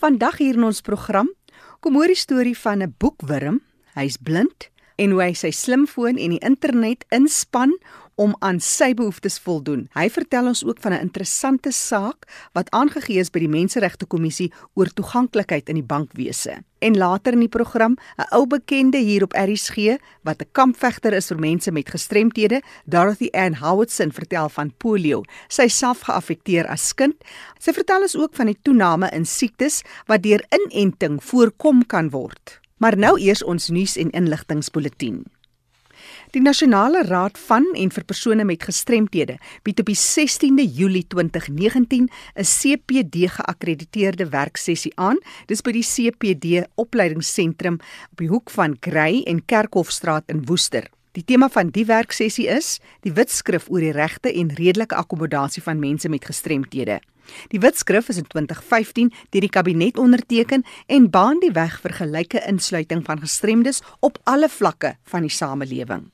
Vandag hier in ons program kom hoor die storie van 'n boekwurm. Hy's blind en hoe hy sy slimfoon en die internet inspann om aan sy behoeftes voldoen. Hy vertel ons ook van 'n interessante saak wat aangegee is by die Menseregte Kommissie oor toeganklikheid in die bankwese. En later in die program, 'n ou bekende hier op RSG wat 'n kampvegter is vir mense met gestremthede, Dorothy Ann Howardson vertel van polio, sy self geaffekteer as kind. Sy vertel ons ook van die toename in siektes wat deur inenting voorkom kan word. Maar nou eers ons nuus en inligtingspulsatie. Die Nasionale Raad van en vir persone met gestremthede bied op die 16de Julie 2019 'n CPD geakkrediteerde werksessie aan. Dis by die CPD opleidingsentrum op die hoek van Grey en Kerkhofstraat in Woester. Die tema van die werksessie is die wetskrif oor die regte en redelike akkommodasie van mense met gestremthede. Die wetskrif is in 2015 deur die kabinet onderteken en baan die weg vir gelyke insluiting van gestremdes op alle vlakke van die samelewing.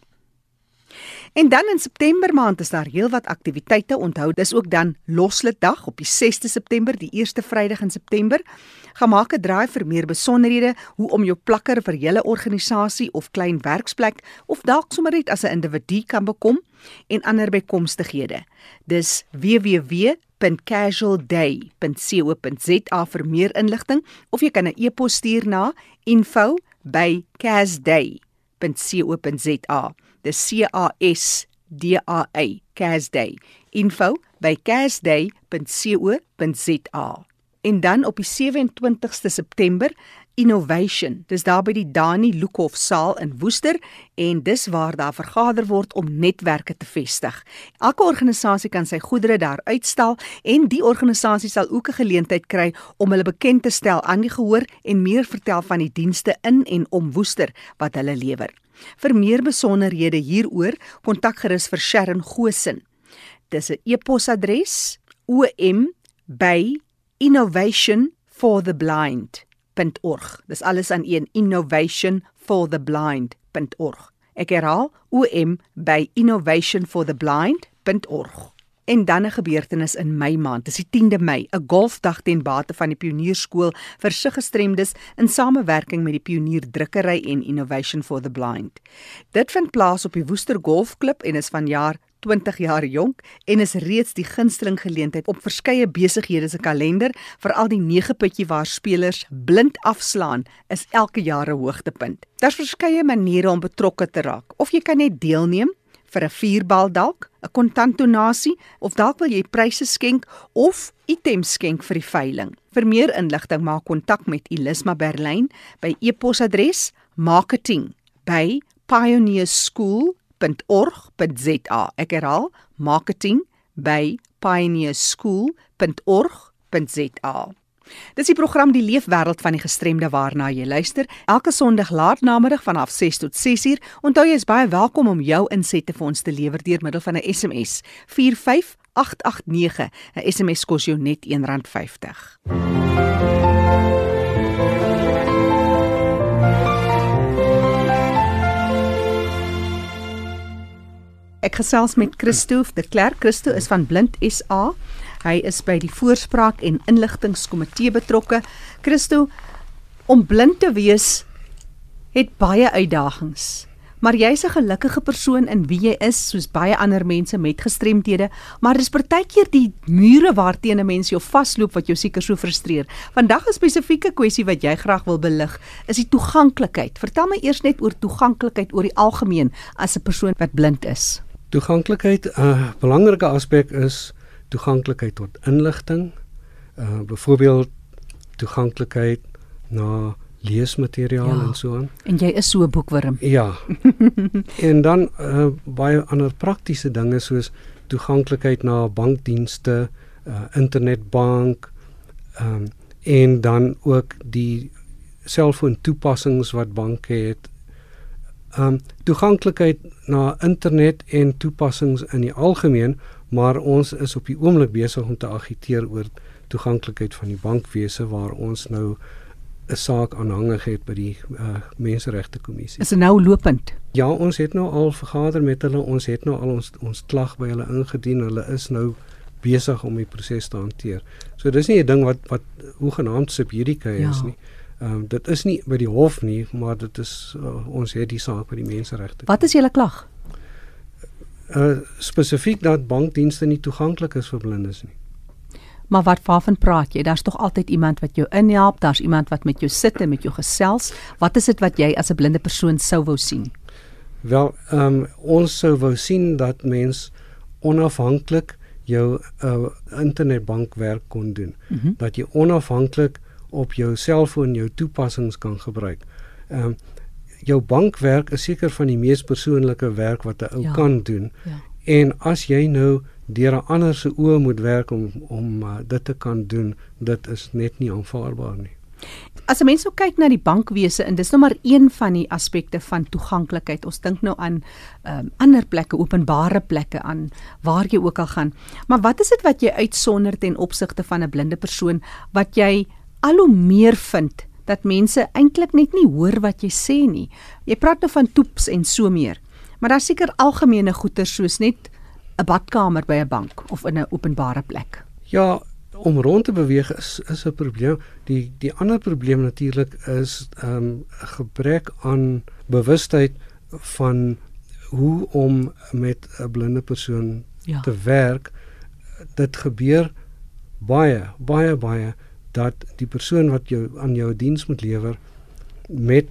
En dan in September maand is daar heelwat aktiwiteite. Onthou, dis ook dan Loslitdag op die 6de September, die eerste Vrydag in September. Gemaak 'n draai vir meer besonderhede hoe om jou plakker vir julle organisasie of klein werksplek of dalk sommer net as 'n individu kan bekom en ander bykomstighede. Dis www.casualday.co.za vir meer inligting of jy kan 'n e-pos stuur na info@casday.co.za. Dis C A S D A Y Casday. Info by casday.co.za. En dan op die 27ste September Innovation. Dis daar by die Dani Lukhof saal in Woester en dis waar daar vergader word om netwerke te vestig. Elke organisasie kan sy goedere daar uitstal en die organisasie sal ook 'n geleentheid kry om hulle bekend te stel aan die gehoor en meer vertel van die dienste in en om Woester wat hulle lewer. Vir meer besonderhede hieroor, kontak gerus vir Sharon Gosen. Dis 'n e-posadres om@innovationfortheblind.org. Dis alles aan een innovationfortheblind.org. Ek herhaal om@innovationfortheblind.org. En dan 'n gebeurtenis in Mei maand, dis die 10de Mei, 'n golfdag ten bate van die Pionierskool vir siggestremdes in samewerking met die Pionier Drukkery en Innovation for the Blind. Dit vind plaas op die Woester Golfklub en is vanjaar 20 jaar jonk en is reeds die gunsteling geleentheid op verskeie besighede se kalender vir al die 9 putjie waar spelers blind afslaan is elke jaar 'n hoogtepunt. Daar's verskeie maniere om betrokke te raak of jy kan net deelneem vir 'n vuurbal dalk, 'n kontantdonasie of dalk wil jy pryse skenk of items skenk vir die veiling. Vir meer inligting maak kontak met Elisma Berlyn by e-posadres marketing@pioneerschool.org.za. Ek herhaal, marketing@pioneerschool.org.za. Dis die program Die Leefwêreld van die Gestremde waarna jy luister. Elke Sondag laat namiddag vanaf 6 tot 6uur. Onthou jy is baie welkom om jou insette vir ons te lewer deur middel van 'n SMS. 45889. 'n SMS kos jou net R1.50. Ek gesels met Christo de Klerk. Christo is van Blind SA. Hy is by die voorspraak en inligtingskomitee betrokke. Christo, om blind te wees het baie uitdagings. Maar jy's 'n gelukkige persoon in wie jy is, soos baie ander mense met gestremthede, maar dis partykeer die mure waarteen 'n mens jou vasloop wat jou seker so frustreer. Vandag 'n spesifieke kwessie wat jy graag wil belig, is die toeganklikheid. Vertel my eers net oor toeganklikheid oor die algemeen as 'n persoon wat blind is. Toeganklikheid, 'n uh, belangrike aspek is toeganklikheid tot inligting, uh byvoorbeeld toeganklikheid na leesmateriaal ja, en so aan. En jy is so 'n boekwurm. Ja. en dan uh baie ander praktiese dinge soos toeganklikheid na bankdienste, uh internetbank, ehm um, en dan ook die selfoon toepassings wat banke het. Ehm um, toeganklikheid na internet en toepassings in die algemeen maar ons is op die oomblik besig om te agiteer oor toeganklikheid van die bankwese waar ons nou 'n saak aanhangig het by die uh, menseregte kommissie. Is dit nou lopend? Ja, ons het nou al vergader met hulle. Ons het nou al ons ons klag by hulle ingedien. Hulle is nou besig om die proses te hanteer. So dis nie 'n ding wat wat hoegenaamd subjudika is ja. nie. Ehm um, dit is nie by die hof nie, maar dit is uh, ons het die saak by die menseregte. Wat is julle klag? Uh spesifiek dat bankdienste nie toeganklik is vir blindes nie. Maar wat waarvan praat jy? Daar's tog altyd iemand wat jou inhelp, daar's iemand wat met jou sit en met jou gesels. Wat is dit wat jy as 'n blinde persoon sou wou sien? Wel, ehm um, ons sou wou sien dat mens onafhanklik jou uh, internetbankwerk kon doen. Mm -hmm. Dat jy onafhanklik op jou selfoon jou toepassings kan gebruik. Ehm um, jou bankwerk is seker van die mees persoonlike werk wat 'n ou ja. kan doen. Ja. En as jy nou deur 'n ander se oë moet werk om om uh, dit te kan doen, dit is net nie aanvaarbaar nie. As 'n mens nou kyk na die bankwese en dis nou maar een van die aspekte van toeganklikheid. Ons dink nou aan um, ander plekke, openbare plekke aan waar jy ook al gaan. Maar wat is dit wat jy uitsonder ten opsigte van 'n blinde persoon wat jy al hoe meer vind dat mense eintlik net nie hoor wat jy sê nie. Jy praat nou van toeps en so meer. Maar daar's seker algemene goeder soos net 'n badkamer by 'n bank of in 'n openbare plek. Ja, om rond te beweeg is is 'n probleem. Die die ander probleem natuurlik is ehm um, gebrek aan bewustheid van hoe om met 'n blinde persoon ja. te werk. Dit gebeur baie baie baie dat die persoon wat jou aan jou diens moet lewer met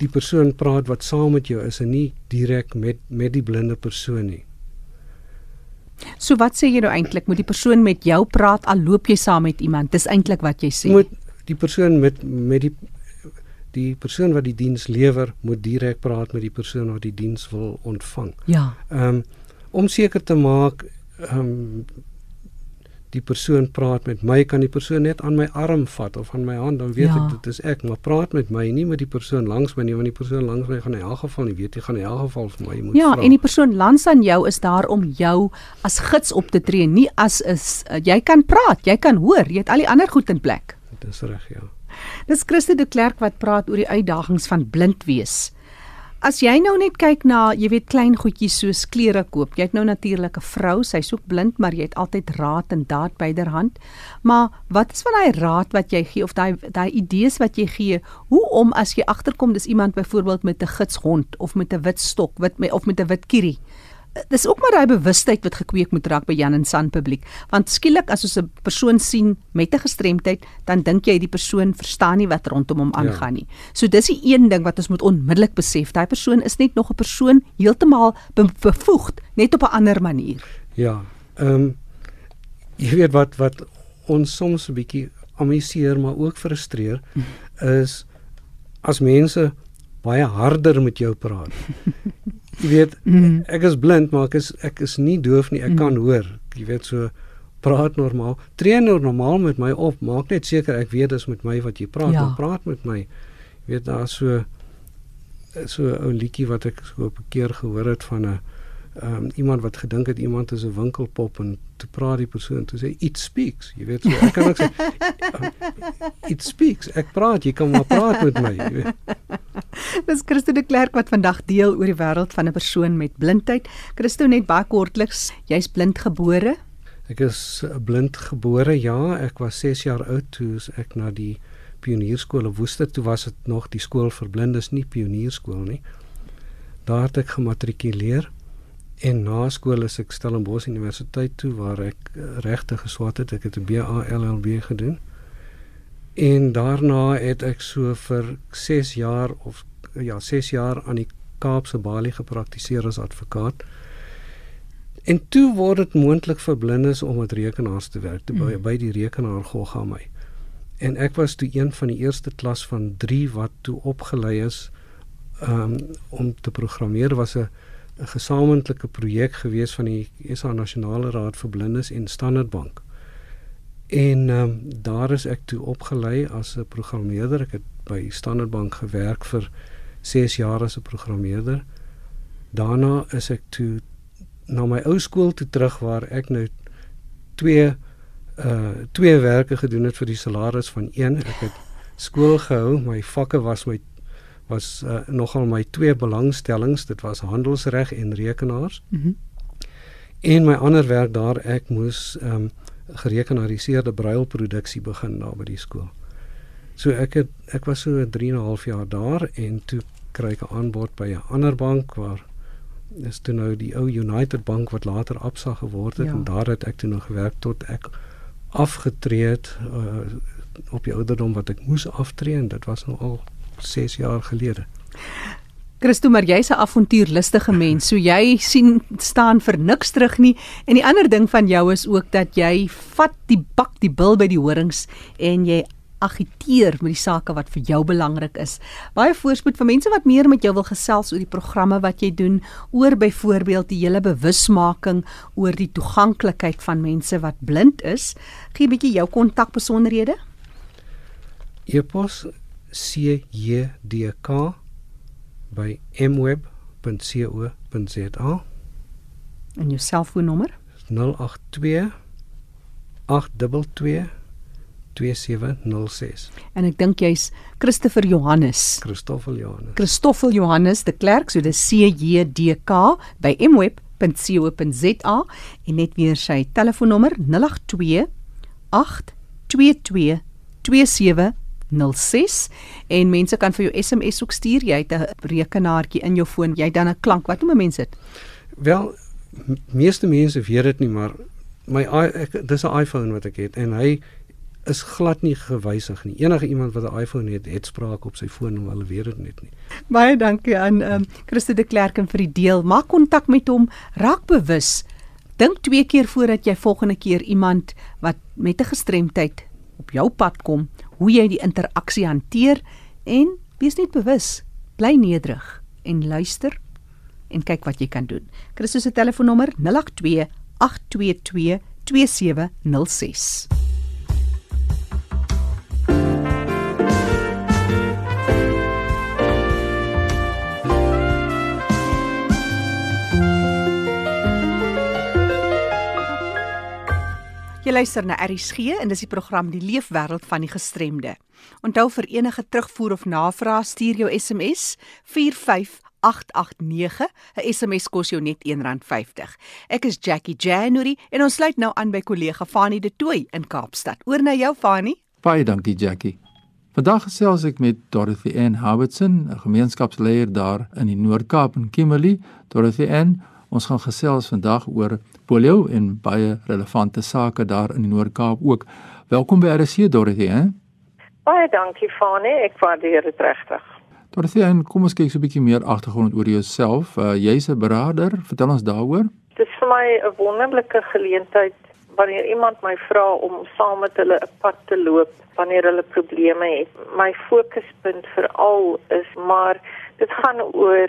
die persoon praat wat saam met jou is en nie direk met met die blinde persoon nie. So wat sê jy nou eintlik moet die persoon met jou praat al loop jy saam met iemand? Dis eintlik wat jy sê. Moet die persoon met met die die persoon wat die diens lewer moet direk praat met die persoon wat die diens wil ontvang. Ja. Ehm um, om seker te maak ehm um, die persoon praat met my, kan die persoon net aan my arm vat of aan my hand, dan weet ja. ek dit is ek, maar praat met my, nie met die persoon langs my nie, want die persoon langs my gaan in elk geval nie weet jy gaan in elk geval vir my moet Ja, vraag. en die persoon langs aan jou is daar om jou as gids op te tree, nie as is uh, jy kan praat, jy kan hoor, jy het al die ander goed in plek. Dit is reg, ja. Dis Christe de Klerk wat praat oor die uitdagings van blind wees. As jy nou net kyk na, jy weet klein goedjies soos klere koop. Jy het nou natuurlik 'n vrou, sy's ook blind, maar jy het altyd raad en daad byderhand. Maar wat is van daai raad wat jy gee of daai daai idees wat jy gee, hoe om as jy agterkom dis iemand byvoorbeeld met 'n gidshond of met 'n wit stok, wit of met 'n wit kierie? Dis ook maar daai bewustheid wat gekweek moet raak by Jan en San publiek. Want skielik as ons 'n persoon sien met 'n gestremdheid dan dink jy die persoon verstaan nie wat rondom hom ja. aangaan ja. nie. So dis die een ding wat ons moet onmiddellik besef. Daai persoon is net nog 'n persoon heeltemal be bevoegd net op 'n ander manier. Ja ehm um, jy weet wat wat ons soms 'n bietjie amuseer maar ook frustreer is as mense baie harder met jou praat jy weet mm. ek is blind maar ek is ek is nie doof nie ek mm. kan hoor jy weet so praat normaal tree nou normaal met my op maak net seker ek weet dis met my wat jy praat ja. praat met my jy weet daar so so 'n ou liedjie wat ek so 'n keer gehoor het van 'n um, iemand wat gedink het iemand is 'n winkelpop en toe praat die persoon toe sê it speaks jy weet so ek kan ook sê it speaks ek praat jy kan maar praat met my jy weet Dis Christo de Klerk wat vandag deel oor die wêreld van 'n persoon met blindheid. Christo net baie kortliks, jy's blind gebore? Ek is blind gebore. Ja, ek was 6 jaar oud toe ek na die pionierskool in Woester toe was dit nog die skool vir blindes, nie pionierskool nie. Daar het ek gematrikuleer en na skool is ek Stellenbosch Universiteit toe waar ek regte geswat het. Ek het 'n BA LLB gedoen. En daarna het ek so vir 6 jaar of ja, 6 jaar aan die Kaapse Balie gepraktiseer as advokaat. En toe word dit moontlik vir blindes om met rekenaars te werk, te by, mm. by die rekenaar gogga my. En ek was toe een van die eerste klas van 3 wat toe opgelei is um, om te programmeer was 'n 'n gesamentlike projek gewees van die SA Nasionale Raad vir Blindes en Standard Bank. En ehm um, daar is ek toe opgelei as 'n programmeerder. Ek het by Standard Bank gewerk vir 6 jaar as 'n programmeerder. Daarna is ek toe na my ou skool toe terug waar ek nou twee uh twee werke gedoen het vir die salaris van een. Ek het skool gehou. My vakke was my was uh, nogal my twee belangstellings. Dit was handelsreg en rekenaars. Mm En my ander werk daar ek moes ehm um, gerekenariseerde brailproduksie begin daar by die skool. So ek het ek was so 3 en 'n half jaar daar en toe kry ek 'n aanbod by 'n ander bank waar is toe nou die ou United Bank wat later Absa geword het ja. en daar het ek toe nog gewerk tot ek afgetree het uh, op die ouderdom wat ek moes aftree en dit was nou al 6 jaar gelede. Christo, maar jy's 'n avontuurlustige mens, so jy sien staan vir niks terug nie. En die ander ding van jou is ook dat jy vat die bak die bil by die horings en jy agiteer met die sake wat vir jou belangrik is. Baie voorspoed vir mense wat meer met jou wil gesels oor die programme wat jy doen, oor byvoorbeeld die hele bewusmaking oor die toeganklikheid van mense wat blind is. Gee 'n bietjie jou kontakbesonderhede. E-pos cjdk by mweb.co.za. En jou selfoonnommer? 082 822 2706. En ek dink jy's Christopher Johannes. Christoffel Johannes. Christoffel Johannes de Klerk, so dis C J D K by mweb.co.za en net weer sy telefoonnommer 082 822 2706 en mense kan vir jou SMS ook stuur jy het 'n rekenaartjie in jou foon jy dan 'n klank wat noem mense dit wel meeste mense weet dit nie maar my ek dis 'n iPhone wat ek het en hy is glad nie gewysig nie. Enige iemand wat 'n iPhone het, het spraak op sy foon, maar hulle weet dit net nie. Baie dankie aan ehm um, Christo de Klerk vir die deel. Maak kontak met hom, raak bewus. Dink twee keer voordat jy volgende keer iemand wat met 'n gestremdheid op jou pad kom, hoe jy die interaksie hanteer en wees net bewus. Bly nederig en luister en kyk wat jy kan doen. Christo se telefoonnommer 082 822 2706. Jy luister na RSG en dis die program Die Leefwêreld van die Gestremde. Onthou vir enige terugvoer of navrae stuur jou SMS 45889. 'n SMS kos jou net R1.50. Ek is Jackie January en ons sluit nou aan by kollega Fanie De Tooy in Kaapstad. Oor na jou Fanie. Baie dankie Jackie. Vandag gesels ek met Dorothy Ann Howardson, 'n gemeenskapsleier daar in die Noord-Kaap in Kimberley. Dorothy Ann, ons gaan gesels vandag oor polio en baie relevante sake daar in die Noord-Kaap ook. Welkom by RC Dorothy, hè? Baie dankie Fani, ek waardeer dit regtig. Dorothy, kom ons kyk so 'n bietjie meer agtergrond oor jouself. Uh, Jy's 'n beraader, vertel ons daaroor. Dit is vir my 'n wonderlike geleentheid wanneer iemand my vra om saam met hulle 'n pad te loop wanneer hulle probleme het. My fokuspunt veral is maar dit gaan oor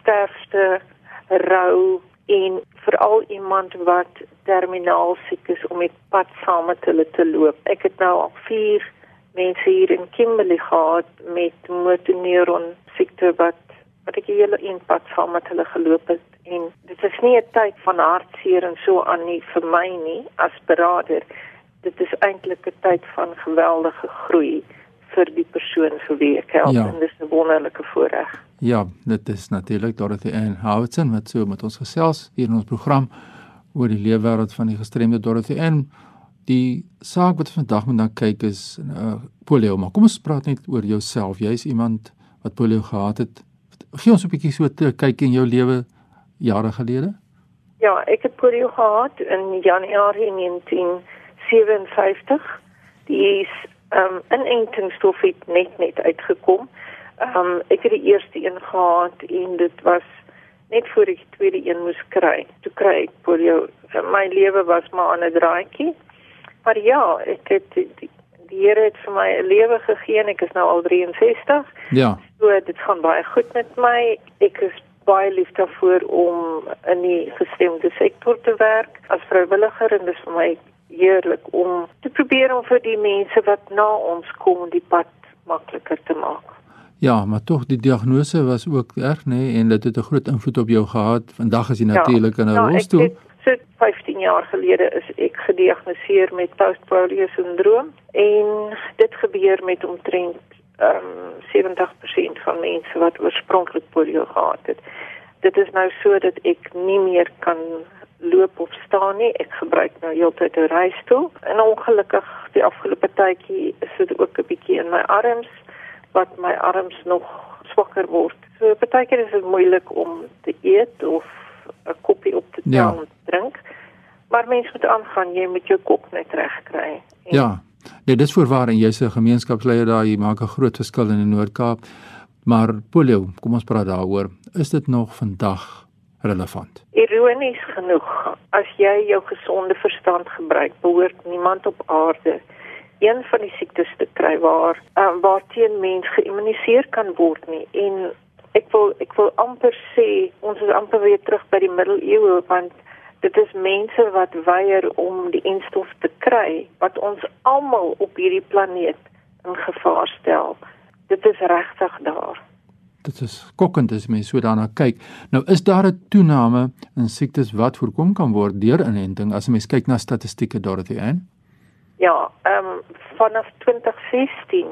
sterfte, rou en veral iemand wat terminaal siek is om met pad saam met hulle te loop. Ek het nou al 4 mense hier in Kimberley gehad met motoneuron siekte wat wat ek hele inpad saam met hulle geloop het en dit is nie 'n tyd van hartseer en so aan nie vir my nie as beraader. Dit is eintlik 'n tyd van geweldige groei vir die persoon vir wie ek help ja. en dis 'n wonderlike voorreg. Ja, dit is natuurlik Dorothy Ann Howardson wat so met ons gesels hier in ons program oor die leefwêreld van die gestremde Dorothy Ann. Die saak wat vandag moet dan kyk is uh, polio, maar kom ons praat net oor jouself. Jy's iemand wat polio gehad het. Gee ons 'n bietjie so 'n kyk in jou lewe jare gelede. Ja, ek het polio gehad in Januarie 1957. Die is ehm um, inentingsstof het net net uitgekom. Ehm um, ek het die eerste een gehad en dit was net voor ek die tweede een moes kry. Toe kry ek polio. My lewe was maar aan 'n draadjie. Maar ja, ek het die, die, die Here het vir my 'n lewe gegee en ek is nou al 63. Ja. So dit gaan baie goed met my. Ek is baie lief daarvoor om in die gestemde sektor te werk as vrywilliger en dit is vir my heerlik om te probeer om vir die mense wat na ons kom die pad makliker te maak. Ja, maar tog die diagnose was ook erg nê nee, en dit het 'n groot invloed op jou gehad. Vandag is jy natuurlik ja, in 'n ja, rolstoel. So 15 jaar gelede is ek gediagnoseer met postpolio sindroom en dit gebeur met omtrent ehm um, 70% van mense wat oorspronklik polio gehad het. Dit is nou so dat ek nie meer kan loop of staan nie. Ek gebruik nou heeltyd 'n reistool. En ongelukkig die afgelope tydjie is dit ook 'n bietjie in my arms wat my arms nog swakker word. So baie keer is dit moeilik om te eet of 'n koppie op te Ja. ja. drink. Maar mens moet aangaan, jy moet jou kop net reg kry. En Ja. Nee, dis voorwaar en jy's 'n gemeenskapsleier daar, jy maak 'n groot verskil in die Noord-Kaap. Maar polio, kom ons praat daaroor. Is dit nog vandag relevant? Ironies genoeg, as jy jou gesonde verstand gebruik, behoort niemand op aarde een van die siektes te kry waar um, waarteen mens geïmmuniseer kan word nie. En ek wil ek wil amper sê ons is amper weer terug by die middeleeue want dit is mense wat weier om die enstof te kry wat ons almal op hierdie planeet in gevaar stel. Dit is regtig daar. Dit is skokkend as mens so daarna kyk. Nou is daar 'n toename in siektes wat voorkom kan word deur inenting as 'n mens kyk na statistieke Dorothy Ann. Ja, ehm um, vanaf 2016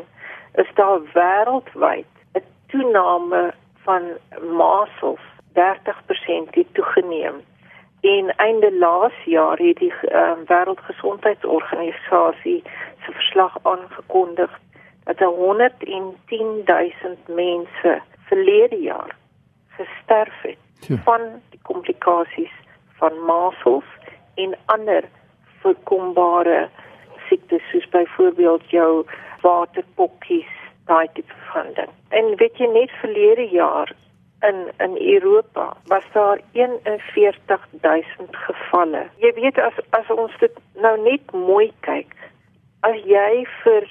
is daar wêreldwyd 'n toename van masels 30% het toegeneem. En einde laas jaar het die um, Wêreldgesondheidsorganisasie se verslag aangekondig dat 110 000 mense verlede jaar gesterf het Tjoe. van die komplikasies van masels en ander voorkombare siektes soos byvoorbeeld jou waterpokkies, daai tipe van ding. En weet jy net verlede jaar in in Europa was daar 41000 gevalle. Jy weet as as ons dit nou net mooi kyk, as jy vir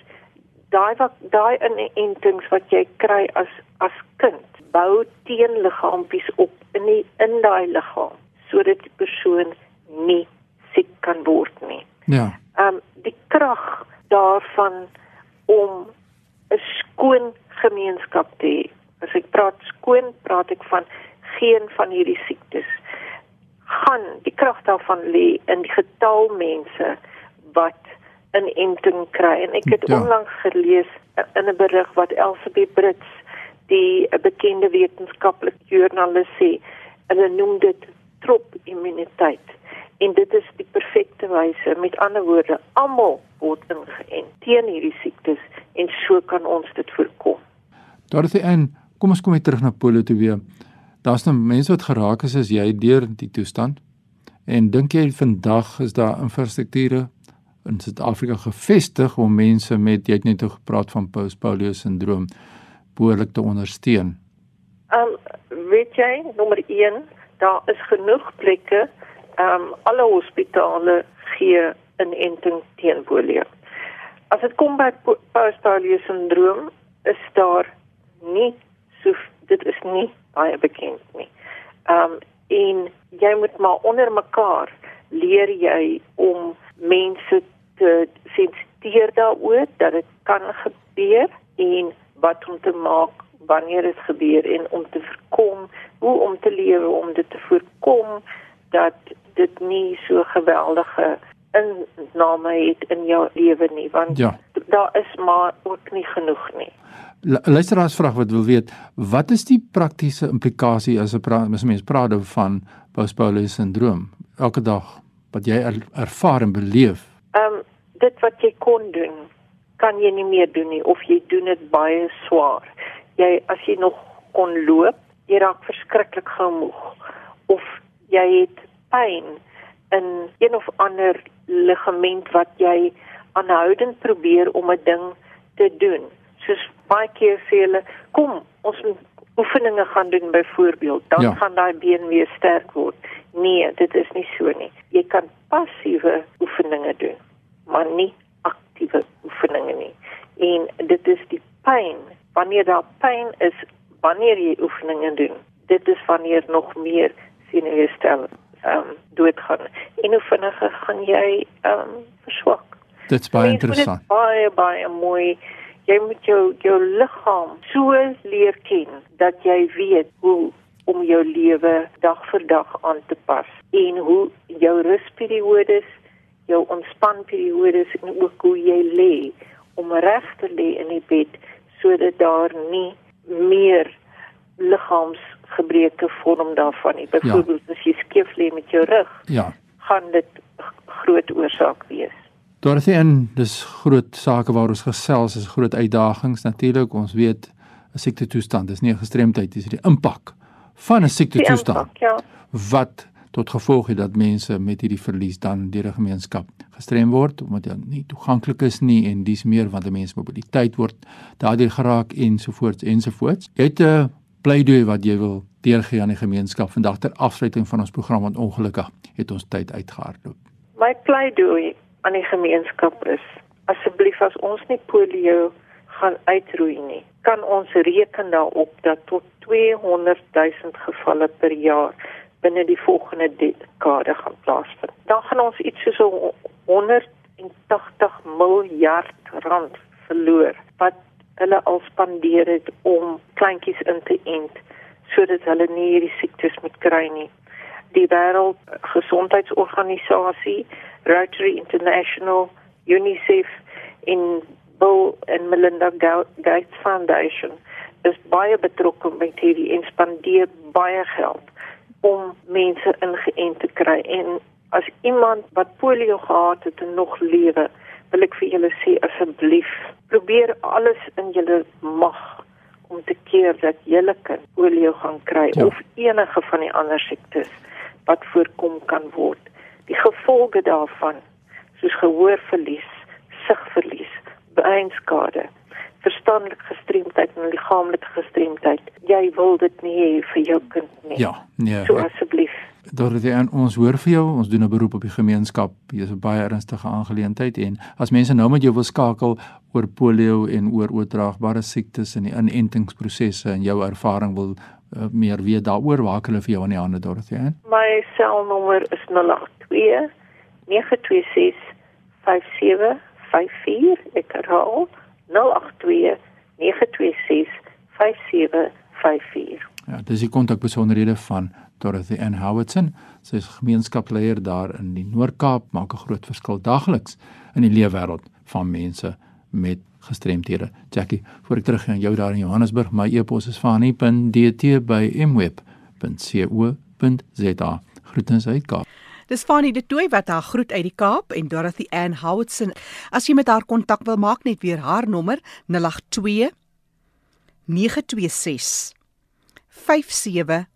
daai wat daai inentings wat jy kry as as kind bou teenliggaampies op in die in daai liggaam sodat die persoon nie siek kan word nie. Ja. Ehm um, die krag daarvan om 'n skoon gemeenskap te hê. As ek praat skoon, praat ek van geen van hierdie siektes gaan die krag daarvan lê in die getal mense wat 'n enting kry en ek het Ja. onlangs gelees in 'n berig wat Elsabeth Brits die 'n bekende wetenskaplike joernalis sê hulle noem dit trop-immuniteit en dit is die perfekte wyse met ander woorde almal word ingeënt teen hierdie siektes en so kan ons dit voorkom Dorothy Ann, kom ons kom weer terug na polio toe weer. Daar's nou mense wat geraak is as jy deur die toestand. En dink jy vandag is daar infrastrukture in Suid-Afrika gevestig om mense met jy het net nou gepraat van post-polio sindroom behoorlik te ondersteun? Ehm um, weet jy, nommer 1, daar is genoeg plekke. Ehm um, alle hospitale gee 'n enting teen polio. As dit kom by po- post-polio sindroom, is daar nie so dit is nie baie bekend nie. Ehm um, en jy moet maar onder mekaar leer jy om mense te sensitiseer daaroor dat dit kan gebeur en wat om te maak wanneer dit gebeur en om te voorkom hoe om te lewe om dit te voorkom dat dit nie so geweldige inname het in jou lewe nie want Ja. daar is maar ook nie genoeg nie. Lu- Luisteraars vraag wat wil weet, wat is die praktiese implikasie as 'n pra- mens praat oor van post-polio sindroom elke dag wat jy er, ervaar en beleef? Ehm um, dit wat jy kon doen, kan jy nie meer doen nie of jy doen dit baie swaar. Jy as jy nog kon loop, jy raak verskriklik gou moeg of jy het pyn in een of ander ligament wat jy aanhoudend probeer om 'n ding te doen. Soos baie keer sê hulle, kom, ons moet oefeninge gaan doen byvoorbeeld, dan Ja. gaan daai been weer sterk word. Nee, dit is nie so nie. Jy kan passiewe oefeninge doen, maar nie aktiewe oefeninge nie. En dit is die pyn. Wanneer daar pyn is, wanneer jy oefeninge doen, dit is wanneer nog meer senuweestelsel ehm um, doodgaan. En hoe vinniger gaan jy ehm um, verswak. Dit's baie Mens moet dit interessant. Baie baie mooi. Jy moet jou jou liggaam so leer ken dat jy weet hoe om jou lewe dag vir dag aan te pas en hoe jou rusperiodes, jou ontspanperiodes en ook hoe jy lê om reg te lê in die bed sodat daar nie meer gebreekte vorm daarvan nie. Byvoorbeeld ja. as jy skeef lê met jou rug. Ja. gaan dit groot oorsaak wees. Dorothy en dis groot sake waar ons gesels is groot uitdagings natuurlik ons weet 'n siekte toestand is nie 'n gestremdheid dis die impak van 'n siekte toestand Ja. wat tot gevolg het dat mense met hierdie verlies dan deur die gemeenskap gestrem word omdat dit nie toeganklik is nie en dis meer want 'n mens mobiliteit word daardeur geraak ensovoorts ensovoorts. Jy het 'n pleidooi wat jy wil deurgee aan die gemeenskap vandag ter afsluiting van ons program want ongelukkig het ons tyd uitgehardloop. My pleidooi aan die gemeenskap is asseblief as ons nie polio gaan uitroei nie, kan ons reken daarop dat tot 200 000 gevalle per jaar binne die volgende dekade gaan plaasvind. Dan gaan ons iets soos 180 miljard rand verloor wat hulle al spandeer het om kleintjies in te ent sodat hulle nie hierdie siektes moet kry nie. Die Wêreldgesondheidsorganisasie, Rotary International, UNICEF en Bill and Melinda Gates Foundation is baie betrokke by hierdie en spandeer baie geld om mense ingeënt te kry en as iemand wat polio gehad het en nog lewe wil ek vir julle sê asseblief probeer alles in julle mag om te keer dat julle kind polio gaan kry ja. of enige van die ander siektes wat voorkom kan word. Die gevolge daarvan soos gehoorverlies, sigverlies, breinskade, verstandelike gestremdheid en liggaamlike gestremdheid. Jy wil dit nie hê vir jou kind nie. Ja, nee. So asseblief Dorothee en ons hoor vir jou, ons doen 'n beroep op die gemeenskap. Hier is 'n baie ernstige aangeleentheid en as mense nou met jou wil skakel oor polio en oor oordraagbare siektes en die inentingsprosesse en jou ervaring wil uh, meer weet daaroor, waar kan hulle vir jou aan die hande Dorothee? My selnommer is 082 926 5754. Ek herhaal 082 926 5754. Ja, dis die kontakbesonderhede van Dorothy Ann Howardson. Sy is gemeenskapsleier daar in die Noord-Kaap, maak 'n groot verskil daagliks in die leefwêreld van mense met gestremthede. Jackie, voor ek terug gaan jou daar in Johannesburg, my e-pos is fani.dt@mweb.co.za. Groetens uit Kaap. Dis Fanie de Tooi wat haar groet uit die Kaap en Dorothy Ann Howardson. As jy met haar kontak wil maak, net weer haar nommer 082 926 57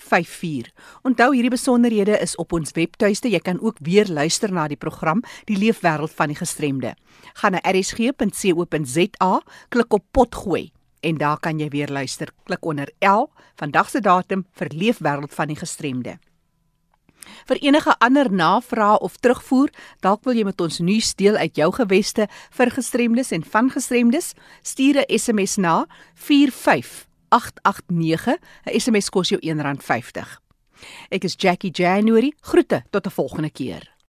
54. Onthou hierdie besonderhede is op ons webtuiste. Jy kan ook weer luister na die program Die Leefwêreld van die Gestremde. Gaan na rsg.co.za, klik op potgooi en daar kan jy weer luister. Klik onder L, vandag se datum vir Leefwêreld van die Gestremde. Vir enige ander navrae of terugvoer, dalk wil jy met ons nuus deel uit jou geweste vir gestremdes en van gestremdes, stuur 'n SMS na 889. 'n SMS kos jou R1.50. Ek is Jackie January. Groete tot 'n volgende keer.